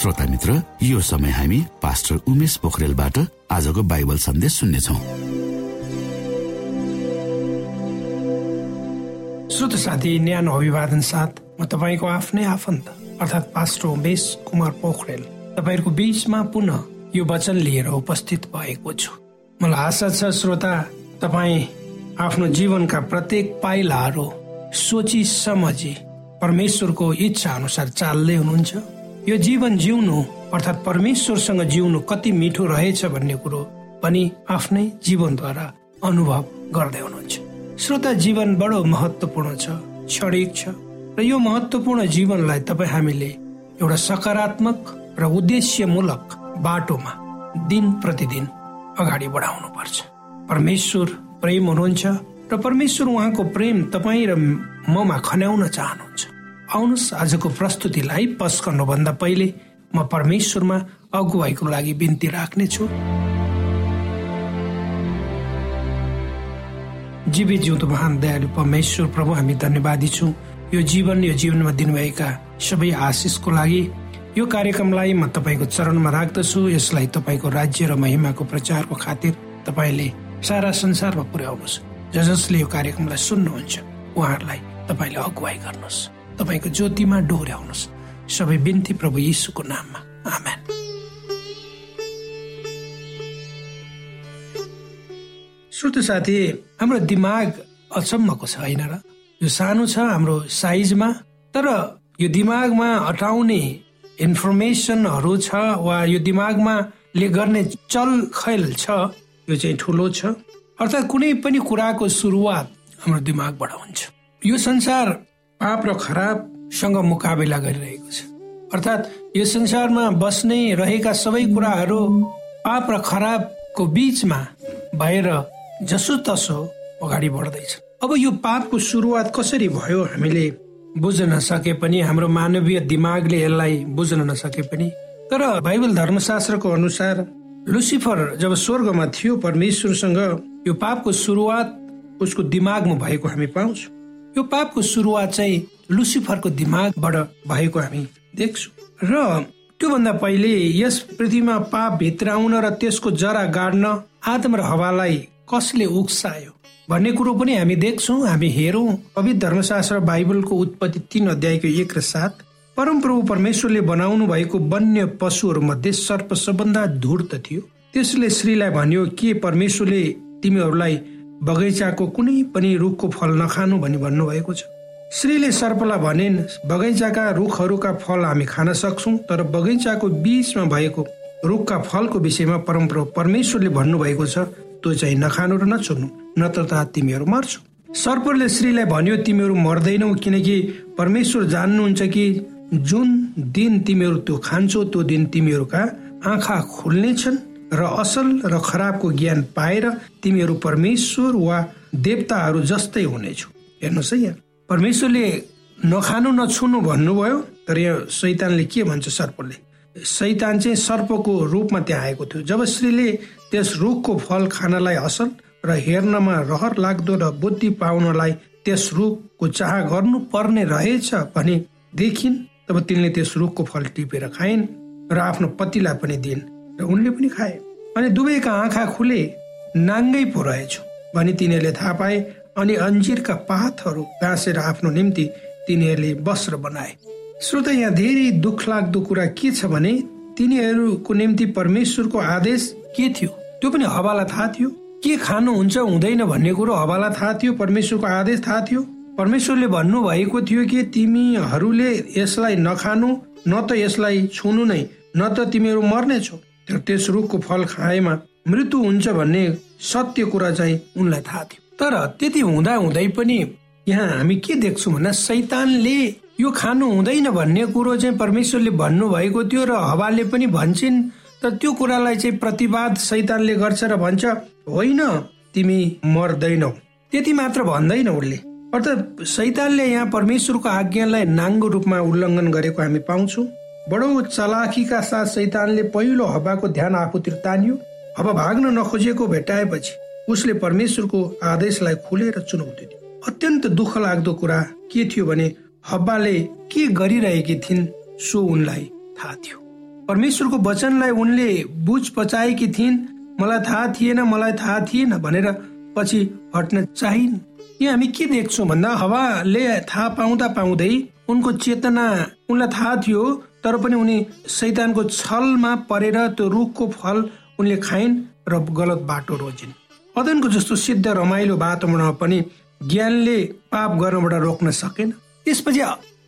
श्रोता मित्र यो समय हामी पास्टर उमेश पोखरेलबाट आजको बाइबल सन्देश सुन्नेछौ। श्रोत साथी न्यानो अभिवादन साथ म तपाईँको आफ्नै आफन्त अर्थात् पास्टर उमेश कुमार पोखरेल तपाईँहरूको बीचमा पुनः यो वचन लिएर उपस्थित भएको छु। मलाई आशा छ श्रोता तपाईँ आफ्नो जीवनका प्रत्येक पाइलाहरू सोची समझी परमेश्वरको इच्छा अनुसार चाल्दै हुनुहुन्छ। यो जीवन जिउनु अर्थात् परमेश्वरसँग जिउनु कति मिठो रहेछ भन्ने कुरो पनि आफ्नै जीवनद्वारा अनुभव गर्दै हुनुहुन्छ। श्रोता जीवन बडो महत्वपूर्ण छ क्षणिक छ र यो महत्वपूर्ण जीवनलाई तपाईँ हामीले एउटा सकारात्मक र उद्देश्यमूलक बाटोमा दिन प्रतिदिन अगाडि बढाउनु पर्छ परमेश्वर प्रेम हुनुहुन्छ र परमेश्वर उहाँको प्रेम तपाईँ र ममा खन्याउन चाहनुहुन्छ। आउनुहोस् आजको प्रस्तुतिलाई पस गर्नुभन्दा पहिले म परमेश्वरमा अगुवाईको लागि बिन्ती राख्नेछु। जीवी जिउँदो महान दयालु परमेश्वर प्रभु हामी धन्यवादी छौँ। यो जीवन यो जीवनमा दिनुभएका सबै आशिषको लागि यो कार्यक्रमलाई म तपाईँको चरणमा राख्दछु। यसलाई तपाईँको राज्य र महिमाको प्रचारको खातिर तपाईँले सारा संसारमा पुर्याउनुहोस्। ज जसले यो कार्यक्रमलाई सुन्नुहुन्छ उहाँहरूलाई तपाईँले अगुवाई गर्नुहोस्। तपाईँको ज्योतिमा डोर्याउनुहोस् सबै बिन्ती प्रभु यीशुको नाममा। आमेन। श्रोत साथी हाम्रो दिमाग अचम्मको छ होइन र? यो सानो छ हाम्रो साइजमा तर यो दिमागमा अटाउने इन्फर्मेसनहरू छ वा यो दिमागमा ले गर्ने चल खैल छ यो चाहिँ ठुलो छ। अर्थात् कुनै पनि कुराको सुरुवात हाम्रो दिमागबाट हुन्छ। यो संसार पाप र खराबसँग मुकाबिला गरिरहेको छ। अर्थात् यो संसारमा बस्ने रहेका सबै कुराहरू पाप र खराबको बीचमा भएर जसो तसो अगाडि बढ्दैछ। अब यो पापको सुरुवात कसरी भयो हामीले बुझ्न नसके पनि हाम्रो मानवीय दिमागले यसलाई बुझ्न नसके पनि। तर बाइबल धर्मशास्त्रको अनुसार लुसिफर जब स्वर्गमा थियो परमेश्वरसँग यो पापको सुरुवात उसको दिमागमा भएको हामी पाउँछौँ। यो पापको सुरुवात चाहिँ लुसिफरको दिमागबाट भएको हामी देख्छौँ। र त्योभन्दा पहिले यस पृथ्वीमा पाप भित्र आउन र त्यसको जरा गाड्न आदम र हवालाई कसले उक्सायो भन्ने कुरो पनि हामी देख्छौँ हामी हेरौँ। पवित्र धर्मशास्त्र बाइबलको उत्पत्ति तीन अध्यायको एक र सात। परमप्रभु परमेश्वरले बनाउनु भएको वन्य पशुहरू मध्ये सर्प सबभन्दा धूर्त थियो। त्यसले श्रीलाई भन्यो के परमेश्वरले तिमीहरूलाई बगैँचाको कुनै पनि रुखको फल नखानु भनी भन्नुभएको छ। श्रीले सर्पलाई भनेन् बगैँचाका रुखहरूका फल हामी खान सक्छौँ तर बगैँचाको बीचमा भएको रुखका फलको विषयमा परमप्रभु परमेश्वरले भन्नुभएको छ त्यो चाहिँ नखानु र नछुनु नत्र त तिमीहरू मर्छौ। सर्पले श्रीलाई भन्यो तिमीहरू मर्दैनौ किनकि परमेश्वर जान्नुहुन्छ कि जुन दिन तिमीहरू त्यो खान्छौ त्यो दिन तिमीहरूका आँखा खुल्नेछन् र असल र खराबको ज्ञान पाएर तिमीहरू परमेश्वर वा देवताहरू जस्तै हुनेछौ। हेर्नुहोस् है यहाँ। परमेश्वरले नखानु नछुनु भन्नुभयो तर यहाँ शैतानले के भन्छ सर्पले? शैतान चाहिँ सर्पको रूपमा त्यहाँ आएको थियो। जब श्रीले त्यस रुखको फल खानलाई असल र हेर्नमा रहर लाग्दो र बुद्धि पाउनलाई त्यस रुखको चाह गर्नु पर्ने रहेछ भने देखिन् तब तिनले त्यस रुखको फल टिपेर खाइन् र आफ्नो पतिलाई पनि दिइन्। र उनले पनि खाए। अनि दुवैका आँखा खुले नाङ्गै पो रहेछु भनी तिनीहरूले थाहा पाए अनि अन्जिरका पातहरू गाँसेर आफ्नो निम्ति तिनीहरूले वस्त्र बनाए। श्रोत यहाँ धेरै दुःख लाग्दो कुरा के छ भने तिनीहरूको निम्ति परमेश्वरको आदेश के थियो? त्यो पनि हवालाई थाहा थियो। के खानु हुन्छ हुँदैन भन्ने कुरो हवालाई थाहा थियो परमेश्वरको आदेश थाहा थियो। परमेश्वरले भन्नु भएको थियो कि तिमीहरूले यसलाई नखानु न त यसलाई छुनु नै न त तिमीहरू मर्नेछौ। तर त्यस रुखको फल खाएमा मृत्यु हुन्छ भन्ने सत्य कुरा चाहिँ उनलाई थाहा थियो। तर त्यति हुँदा हुँदै पनि यहाँ हामी के देख्छौँ भन्दा सैतानले यो खानु हुँदैन भन्ने कुरो चाहिँ परमेश्वरले भन्नु भएको थियो र हवाले पनि भन्छन्। तर त्यो कुरालाई चाहिँ प्रतिवाद सैतानले गर्छ र भन्छ होइन तिमी मर्दैनौ। त्यति मात्र भन्दैन उसले अर्थात् सैतानले यहाँ परमेश्वरको आज्ञालाई नाङ्गो रूपमा उल्लङ्घन गरेको हामी पाउँछौँ। बडो चलाखीका साथ सैतानले पहिलो हवाको ध्यान आफूतिर तान्यो हवा भाग्न नखोजेको भेटाएपछि उसले परमेश्वरको आदेशलाई खुलेर चुनौती दियो। अत्यन्त दुःख लाग्दो कुरा के थियो भने हब्बाले के गरिरहेकी थिइन् सो उनलाई थाहा थियो। परमेश्वरको वचनलाई उनले बुझ पचाएकी थिइन् मलाई थाहा थिएन मलाई थाहा थिएन भनेर पछि हट्न चाहिन्। यहाँ हामी के देख्छौँ? भन्दा हवाले थाहा पाउँदा पाउँदै उनको चेतना उनलाई थाहा थियो। तर पनि उनी सैतानको छलमा परेर त्यो रुखको फल उनले खाइन् र गलत बाटो रोजिन्। अदनको जस्तो सिद्ध रमाइलो वातावरणमा पनि ज्ञानले पाप गर्नबाट रोक्न सकेन। त्यसपछि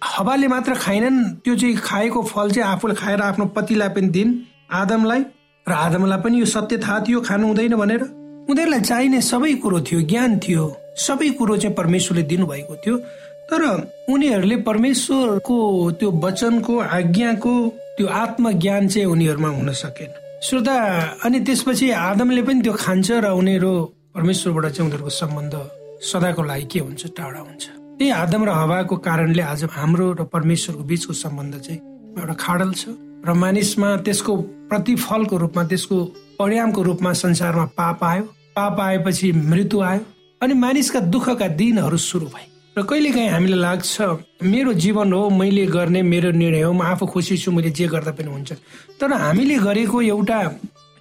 हवाले मात्र खाएनन् त्यो चाहिँ खाएको फल चाहिँ आफूले खाएर आफ्नो पतिलाई पनि दिन् आदमलाई। र आदमलाई पनि यो सत्य थाहा थियो खानु हुँदैन भनेर। उनीहरूलाई चाहिने सबै कुरो थियो ज्ञान थियो। सबै कुरो चाहिँ परमेश्वरले दिनुभएको थियो। तर उनीहरूले परमेश्वरको त्यो वचनको आज्ञाको त्यो आत्मज्ञान चाहिँ उनीहरूमा हुन सकेन। श्रोता अनि त्यसपछि आदमले पनि त्यो खान्छ र उनीहरू परमेश्वरबाट चाहिँ उनीहरूको सम्बन्ध सदाको लागि के हुन्छ टाढा हुन्छ। त्यही आदम र हवाको कारणले आज हाम्रो र परमेश्वरको बीचको सम्बन्ध चाहिँ एउटा खाडल छ र मानिसमा त्यसको प्रतिफलको रूपमा त्यसको परिणामको रूपमा संसारमा पाप आयो। पाप आएपछि मृत्यु आयो। अनि मानिसका दुःखका दिनहरू सुरु भए। र कहिलेकाहीँ हामीलाई लाग्छ मेरो जीवन हो मैले गर्ने मेरो निर्णय हो म आफू खुसी छु मैले जे गर्दा पनि हुन्छ। तर हामीले गरेको एउटा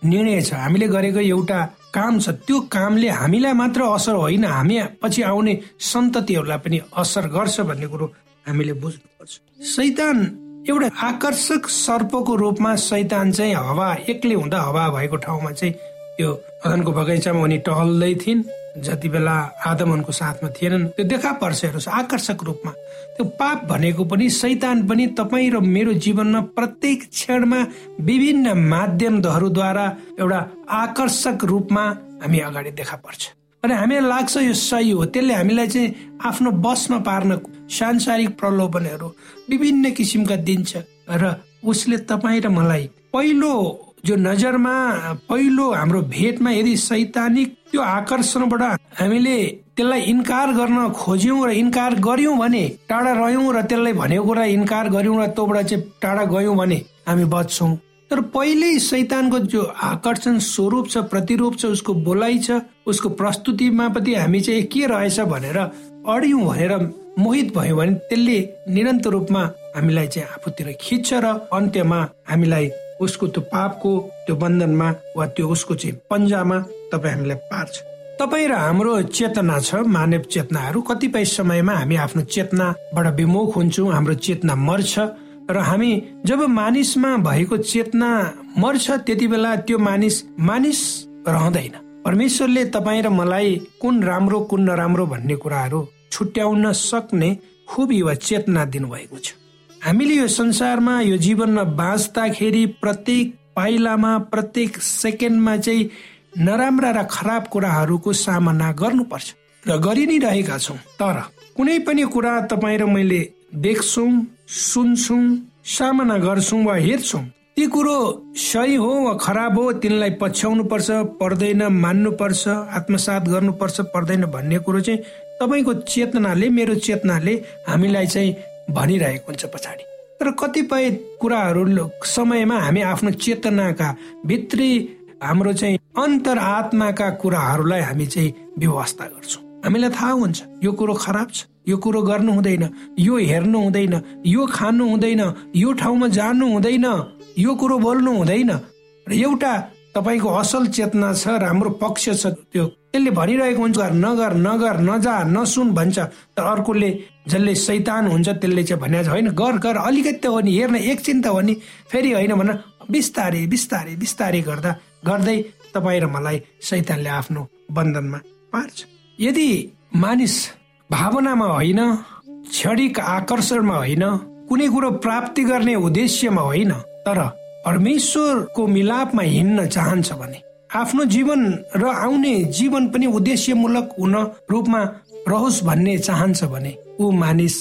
निर्णय छ हामीले गरेको एउटा काम छ त्यो कामले हामीलाई मात्र असर होइन हामी पछि आउने सन्ततिहरूलाई पनि असर गर्छ भन्ने कुरो हामीले बुझ्नुपर्छ। सैतान एउटा आकर्षक सर्पको रूपमा सैतान चाहिँ हवा एक्लै हुँदा हवा भएको ठाउँमा चाहिँ त्यो अदनको बगैँचामा उनी टहल्दै थिइन्। जति बेला आदमनको साथमा थिएनन् त्यो देखा पर्छ हेर्नुहोस् आकर्षक रूपमा। त्यो पाप भनेको पनि सैतान पनि तपाईँ र मेरो जीवनमा प्रत्येक क्षणमा विभिन्न माध्यमहरूद्वारा एउटा आकर्षक रूपमा हामी अगाडि देखा पर्छ। अनि हामीलाई लाग्छ यो सही हो त्यसले हामीलाई चाहिँ आफ्नो बसमा पार्न सांसारिक प्रलोभनहरू विभिन्न किसिमका दिन्छ र उसले तपाईँ र मलाई पहिलो जो नजरमा पहिलो हाम्रो भेटमा यदि सैतानिक त्यो आकर्षणबाट हामीले त्यसलाई इन्कार गर्न खोज्यौँ र इन्कार गर्यौँ भने टाढा रह्यौँ र त्यसलाई भनेको कुरा इन्कार गर्यौँ र तँबाट चाहिँ टाढा गयौँ भने हामी बच्छौँ। तर पहिल्यै सैतानको जो आकर्षण स्वरूप छ प्रतिरूप छ उसको बोलाइ छ उसको प्रस्तुतिमा पनि हामी चाहिँ के रहेछ भनेर अड्यौँ भनेर मोहित भयो भने त्यसले निरन्तर रूपमा हामीलाई चाहिँ आफूतिर खिच्छ र अन्त्यमा हामीलाई उसको त्यो पापको त्यो बन्धनमा वा त्यो उसको चाहिँ पन्जामा तपाईँ हामीलाई पार्छ। तपाईँ र हाम्रो चेतना छ मानव चेतनाहरू। कतिपय समयमा हामी आफ्नो चेतनाबाट विमुख हुन्छौँ हाम्रो चेतना मर्छ। र हामी जब मानिसमा भएको चेतना मर्छ त्यति बेला त्यो मानिस मानिस रहँदैन। परमेश्वरले तपाईँ र मलाई कुन राम्रो कुन नराम्रो भन्ने कुराहरू छुट्याउन सक्ने खुबी वा चेतना दिनुभएको छ। हामीले यो संसारमा यो जीवनमा बाँच्दाखेरि प्रत्येक पाइलामा प्रत्येक सेकेन्डमा चाहिँ नराम्रा र खराब कुराहरूको सामना गर्नुपर्छ। र गरि नै रहेका छौँ। तर कुनै पनि कुरा तपाईँ र मैले देख्छौँ सुन्छौँ सामना गर्छौँ वा हेर्छौँ ती कुरो सही हो वा खराब हो तिनलाई पछ्याउनु पर्छ पर्दैन मान्नु पर्छ आत्मसात गर्नुपर्छ पर्दैन भन्ने कुरो चाहिँ तपाईँको चेतनाले मेरो चेतनाले हामीलाई चाहिँ भनिरहेको हुन्छ पछाडि। तर कतिपय कुराहरू समयमा हामी आफ्नो चेतनाका भित्री हाम्रो चाहिँ अन्तर आत्माका कुराहरूलाई हामी चाहिँ व्यवस्था गर्छौँ। हामीलाई थाहा हुन्छ यो कुरो खराब छ यो कुरो गर्नु हुँदैन यो हेर्नु हुँदैन यो खानु हुँदैन यो ठाउँमा जानु हुँदैन यो कुरो बोल्नु हुँदैन। र एउटा तपाईँको असल चेतना छ राम्रो पक्ष छ त्यो। त्यसले भनिरहेको हुन्छ नगर नगर नजा नसुन भन्छ। तर अर्कोले जसले सैतान हुन्छ त्यसले चाहिँ भने होइन गर गर अलिकति हो नि हेर्न एकछिन त हो नि फेरि होइन भन बिस्तारै बिस्तारै बिस्तारै गर्दा गर्दै तपाईँ र मलाई सैतानले आफ्नो बन्धनमा पार्छ। यदि मानिस भावनामा होइन क्षणिक आकर्षणमा होइन कुनै कुरो प्राप्ति गर्ने उद्देश्यमा होइन तर परमेश्वरको मिलापमा हिँड्न चाहन्छ भने आफ्नो जीवन र आउने जीवन पनि उद्देश्यमूलक हुन रूपमा रहोस् भन्ने चाहन्छ भने ऊ मानिस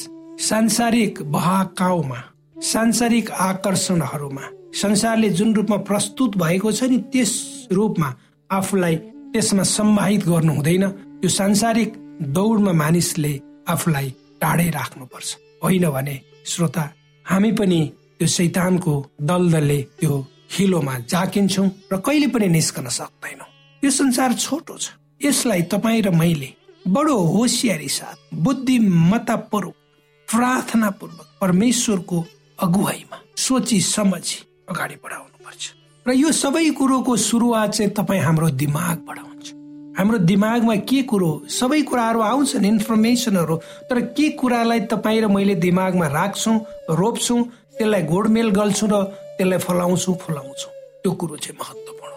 सांसारिक बहाकाउमा सांसारिक आकर्षणहरूमा संसारले जुन रूपमा प्रस्तुत भएको छ नि त्यस रूपमा आफूलाई त्यसमा सम्माहित गर्नु हुँदैन। यो सांसारिक दौडमा मानिसले आफूलाई टाढै राख्नुपर्छ। होइन भने श्रोता हामी पनि त्यो शैतानको दलदलले त्यो हिलोमा जाकिन्छौँ र कहिले पनि निस्कन सक्दैनौँ। यो संसार छोटो छ। यसलाई तपाईँ र मैले बडो होसियारी साथ बुद्धिमत्तापूर्वक प्रार्थनापूर्वक परमेश्वरको अगुवाईमा सोची समझी अगाडि बढाउनु पर्छ। र यो सबै कुरोको सुरुवात चाहिँ तपाईँ हाम्रो दिमागबाट हुन्छ। हाम्रो दिमागमा के कुरो सबै कुराहरू आउँछन् इन्फर्मेसनहरू तर के कुरालाई तपाईँ र मैले दिमागमा राख्छौँ रोप्छौँ त्यसलाई गोडमेल गल्छौँ र त्यसलाई फलाउँछौँ फुलाउँछौँ? त्यो कुरो चाहिँ महत्त्वपूर्ण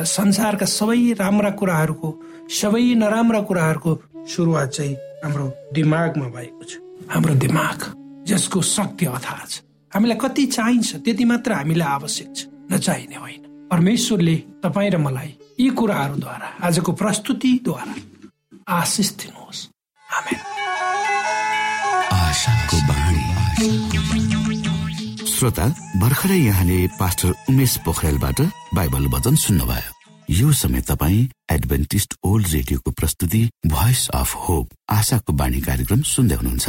र संसारका सबै राम्रा कुराहरूको सबै नराम्रा कुराहरूको सुरुवात चाहिँ हाम्रो दिमागमा भएको छ। हाम्रो दिमाग जसको शक्ति अथाह छ। हामीलाई कति चाहिन्छ त्यति मात्र हामीलाई आवश्यक छ। नचाहिने होइन। परमेश्वरले तपाईँ र मलाई यी कुराहरूद्वारा आजको प्रस्तुतिद्वारा आशिष दिनुहोस्। श्रोता भर्खरै यहाँले पास्टर उमेश पोखरेलबाट बाइबल वचन सुन्नुभयो। यो समय तपाईँ एडभेन्टिस्ट ओल्ड रेडियोको प्रस्तुति भोइस अफ होप आशाको बाणी कार्यक्रम सुन्दै हुनुहुन्छ।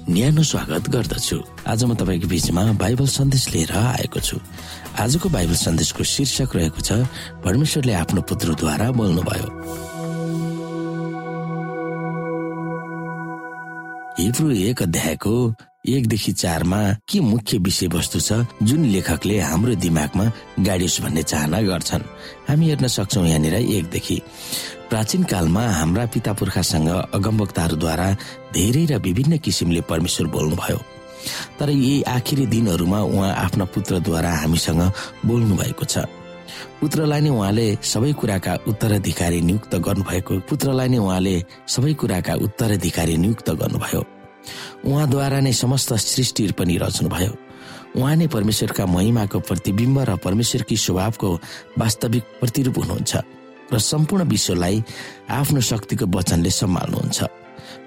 न्यानो स्वागत गर्दछु। आज म तपाईँको बीचमा बाइबल सन्देश लिएर आएको छु। आजको बाइबल सन्देशको शीर्षक रहेको छ परमेश्वरले आफ्नो पुत्रद्वारा बोल्नुभयो। हिब्रू एक अध्यायको एकदेखि चारमा के मुख्य विषयवस्तु छ जुन लेखकले हाम्रो दिमागमा गाडियोस् भन्ने चाहना गर्छन्। हामी हेर्न सक्छौ यहाँनिर एकदेखि। प्राचीन कालमा हाम्रा पिता पुर्खासँग अगमवक्ताहरूद्वारा धेरै र विभिन्न किसिमले परमेश्वर बोल्नुभयो। तर यी आखिरी दिनहरूमा उहाँ आफ्ना पुत्रद्वारा हामीसँग बोल्नु भएको छ। पुत्रलाई नै उहाँले सबै कुराका उत्तराधिकारी नियुक्त गर्नुभएको पुत्रलाई नै उहाँले सबै कुराका उत्तराधिकारी नियुक्त गर्नुभयो। उहाँद्वारा नै समस्त सृष्टिहरू पनि रच्नुभयो। उहाँ नै परमेश्वरका महिमाको प्रतिबिम्ब र परमेश्वरकी स्वभावको वास्तविक प्रतिरूप हुनुहुन्छ। र सम्पूर्ण विश्वलाई आफ्नो शक्तिको वचनले सम्हाल्नुहुन्छ।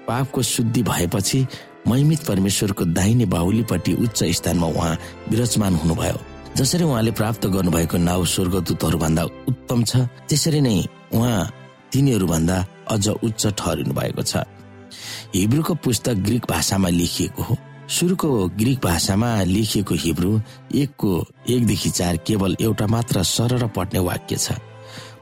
पापको शुद्धि भएपछि महिमित परमेश्वरको दाहिने बाहुलीपट्टि उच्च स्थानमा उहाँ विराजमान हुनुभयो जसरी उहाँले प्राप्त गर्नुभएको नाउँ स्वर्गदूतहरूभन्दा उत्तम छ त्यसरी नै उहाँ तिनीहरूभन्दा अझ उच्च ठहरिनु भएको छ। हिब्रूको पुस्तक ग्रिक भाषामा लेखिएको हो। सुरुको ग्रिक भाषामा लेखिएको हिब्रू एकको एकदेखि चार केवल एउटा मात्र सरर पढ्ने वाक्य छ।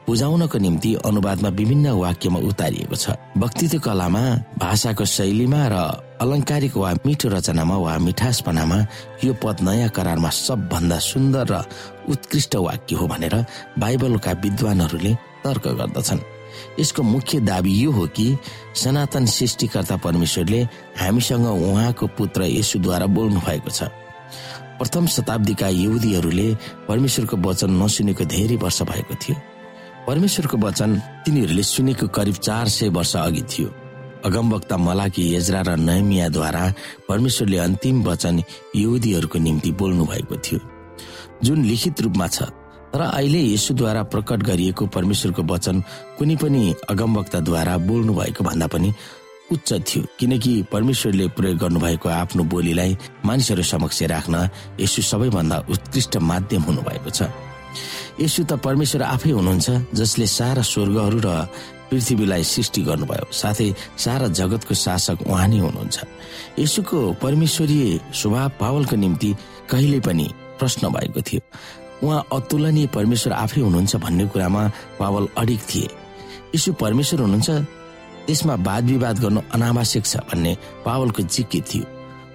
बुझाउनको निम्ति अनुवादमा विभिन्न वाक्यमा उतारिएको छ। वक्तित्व कलामा भाषाको शैलीमा र अलङ्कारिक वा मिठो रचनामा वा मिठासपनामा यो पद नयाँ करारमा सबभन्दा सुन्दर र उत्कृष्ट वाक्य हो भनेर बाइबलका विद्वानहरूले तर्क गर्दछन्। यसको मुख्य दावी यो हो कि सनातन सृष्टिकर्ता परमेश्वरले हामीसँग उहाँको पुत्र येशुद्वारा बोल्नु भएको छ। प्रथम शताब्दीका यहुदीहरूले परमेश्वरको वचन नसुनेको धेरै वर्ष भएको थियो। परमेश्वरको वचन तिनीहरूले सुनेको करिब चार सय वर्ष अघि थियो। अगमवक्ता मलाकी यजरा र नयमियाद्वारा परमेश्वरले अन्तिम वचन यहुदीहरूको निम्ति बोल्नु भएको थियो। जुन लिखित रूपमा छ तर अहिले यसुद्वारा प्रकट गरिएको परमेश्वरको वचन कुनै पनि अगमवक्ताद्वारा बोल्नु भएको भन्दा पनि उच्च थियो किनकि परमेश्वरले प्रयोग गर्नुभएको आफ्नो बोलीलाई मानिसहरू समक्ष राख्न यसु सबैभन्दा उत्कृष्ट माध्यम हुनुभएको छ। यसु त परमेश्वर आफै हुनुहुन्छ जसले सारा स्वर्गहरू र पृथ्वीलाई सृष्टि गर्नुभयो। साथै सारा जगतको शासक उहाँ नै हुनुहुन्छ। यसुको परमेश्वरीय स्वभाव पावलको निम्ति कहिले पनि प्रश्न भएको थियो। उहाँ अतुलनीय परमेश्वर आफै हुनुहुन्छ भन्ने कुरामा पावल अडिक थिए। यसु परमेश्वर हुनुहुन्छ त्यसमा वाद विवाद गर्नु अनावश्यक छ भन्ने पावलको जिज्ञ थियो।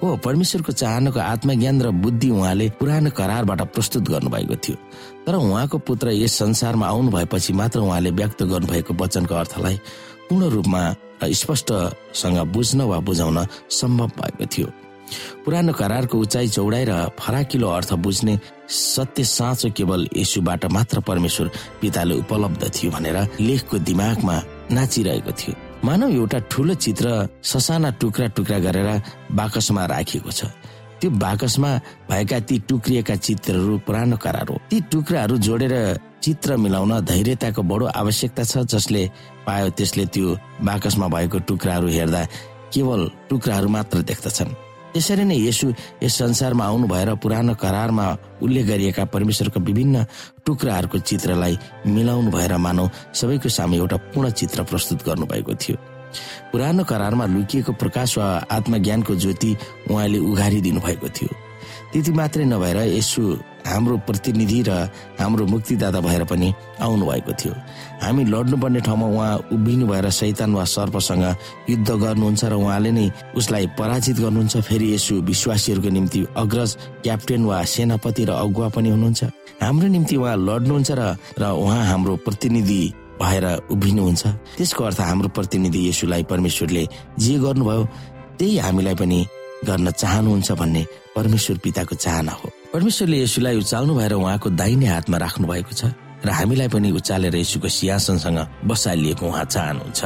हो परमेश्वरको चाहनाको आत्मज्ञान र बुद्धि उहाँले पुरानो करारबाट प्रस्तुत गर्नुभएको थियो। तर उहाँको पुत्र यस संसारमा आउनु भएपछि मात्र उहाँले व्यक्त गर्नुभएको वचनको अर्थलाई पूर्ण रूपमा स्पष्टसँग बुझ्न वा बुझाउन सम्भव भएको थियो। पुरानो करारको उचाइ चौडाइ र फराकिलो अर्थ बुझ्ने सत्य साँचो केवल यसुबाट मात्र परमेश्वर पिताले उपलब्ध थियो भनेर लेखको दिमागमा नाचिरहेको थियो। मानव एउटा ठुलो चित्र ससाना टुक्रा टुक्रा गरेर बाकसमा राखिएको छ। त्यो बाकसमा भएका ती टुक्रिएका चित्रहरू पुरानो करार हो। ती टुक्राहरू जोडेर चित्र मिलाउन धैर्यताको बडो आवश्यकता छ जसले पायो त्यसले त्यो बाकसमा भएको टुक्राहरू हेर्दा केवल टुक्राहरू मात्र देख्दछन्। त्यसरी नै यसु यस संसारमा आउनु भएर पुरानो करारमा उल्लेख गरिएका परमेश्वरको विभिन्न टुक्राहरूको चित्रलाई मिलाउनु भएर मानव सबैको सामु एउटा पूर्ण चित्र प्रस्तुत गर्नुभएको थियो। पुरानो करारमा लुकिएको प्रकाश वा आत्मज्ञानको ज्योति उहाँले उघारिदिनु भएको थियो। त्यति मात्रै नभएर यसु हाम्रो प्रतिनिधि र हाम्रो मुक्तिदाता भएर पनि आउनु भएको थियो। हामी लड्नुपर्ने ठाउँमा उहाँ उभिनु भएर शैतान वा सर्पसँग युद्ध गर्नुहुन्छ र उहाँले नै उसलाई पराजित गर्नुहुन्छ फेरि यसु विश्वासीहरूको निम्ति अग्रज क्याप्टेन वा सेनापति र अगुवा पनि हुनुहुन्छ। हाम्रो निम्ति उहाँ लड्नुहुन्छ र र उहाँ हाम्रो प्रतिनिधि भएर उभिनुहुन्छ। त्यसको अर्थ हाम्रो प्रतिनिधि यसुलाई परमेश्वरले जे गर्नुभयो त्यही हामीलाई पनि गर्न चाहनुहुन्छ भन्ने परमेश्वर पिताको चाहना हो। परमेश्वरले यसुलाई उचाल्नु भएर उहाँको दाहिने हातमा राख्नु भएको छ र हामीलाई पनि उचालेर यसुको सिंहासनसँग बसालिएको उहाँ चाहनुहुन्छ।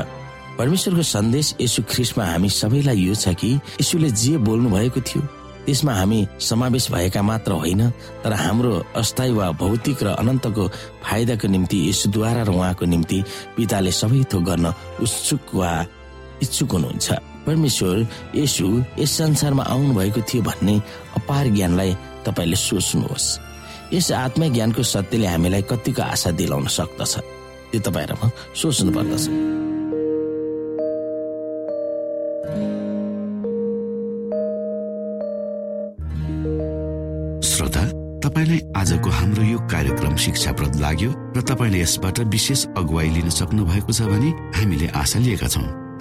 परमेश्वरको सन्देश यसु ख्रिस्टमा हामी सबैलाई यो छ कि यसुले जे बोल्नु भएको थियो त्यसमा हामी समावेश भएका मात्र होइन तर हाम्रो अस्थायी वा भौतिक र अनन्तको फाइदाको निम्ति यसुद्वारा र उहाँको निम्ति पिताले सबै थोक गर्न उत्सुक वा इच्छुक हुनुहुन्छ। परमेश्वर यसु यस संसारमा आउनु भएको थियो भन्ने अपार ज्ञानलाई तपाईँले सोच्नुहोस्। यस आत्मज्ञानको सत्यले हामीलाई कतिको आशा दिलाउन सक्दछ। त्यो तपाईँहरूमा सोच्नु पर्दछ। श्रोता तपाईँलाई आजको हाम्रो यो कार्यक्रम शिक्षाप्रद लाग्यो र तपाईँले यसबाट विशेष अगुवाई लिन सक्नु भएको छ भने हामीले आशा लिएका छौँ।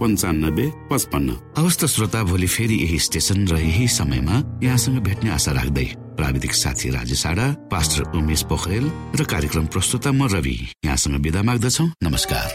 पन्चानब्बे पचपन्न। हवस् त श्रोता भोलि फेरि यही स्टेशन र यही समयमा यहाँसँग भेट्ने आशा राख्दै प्राविधिक साथी राजेश पास्टर उमेश पोखरेल र कार्यक्रम प्रस्तुता म रवि यहाँसँग विदा माग्दछौ। नमस्कार।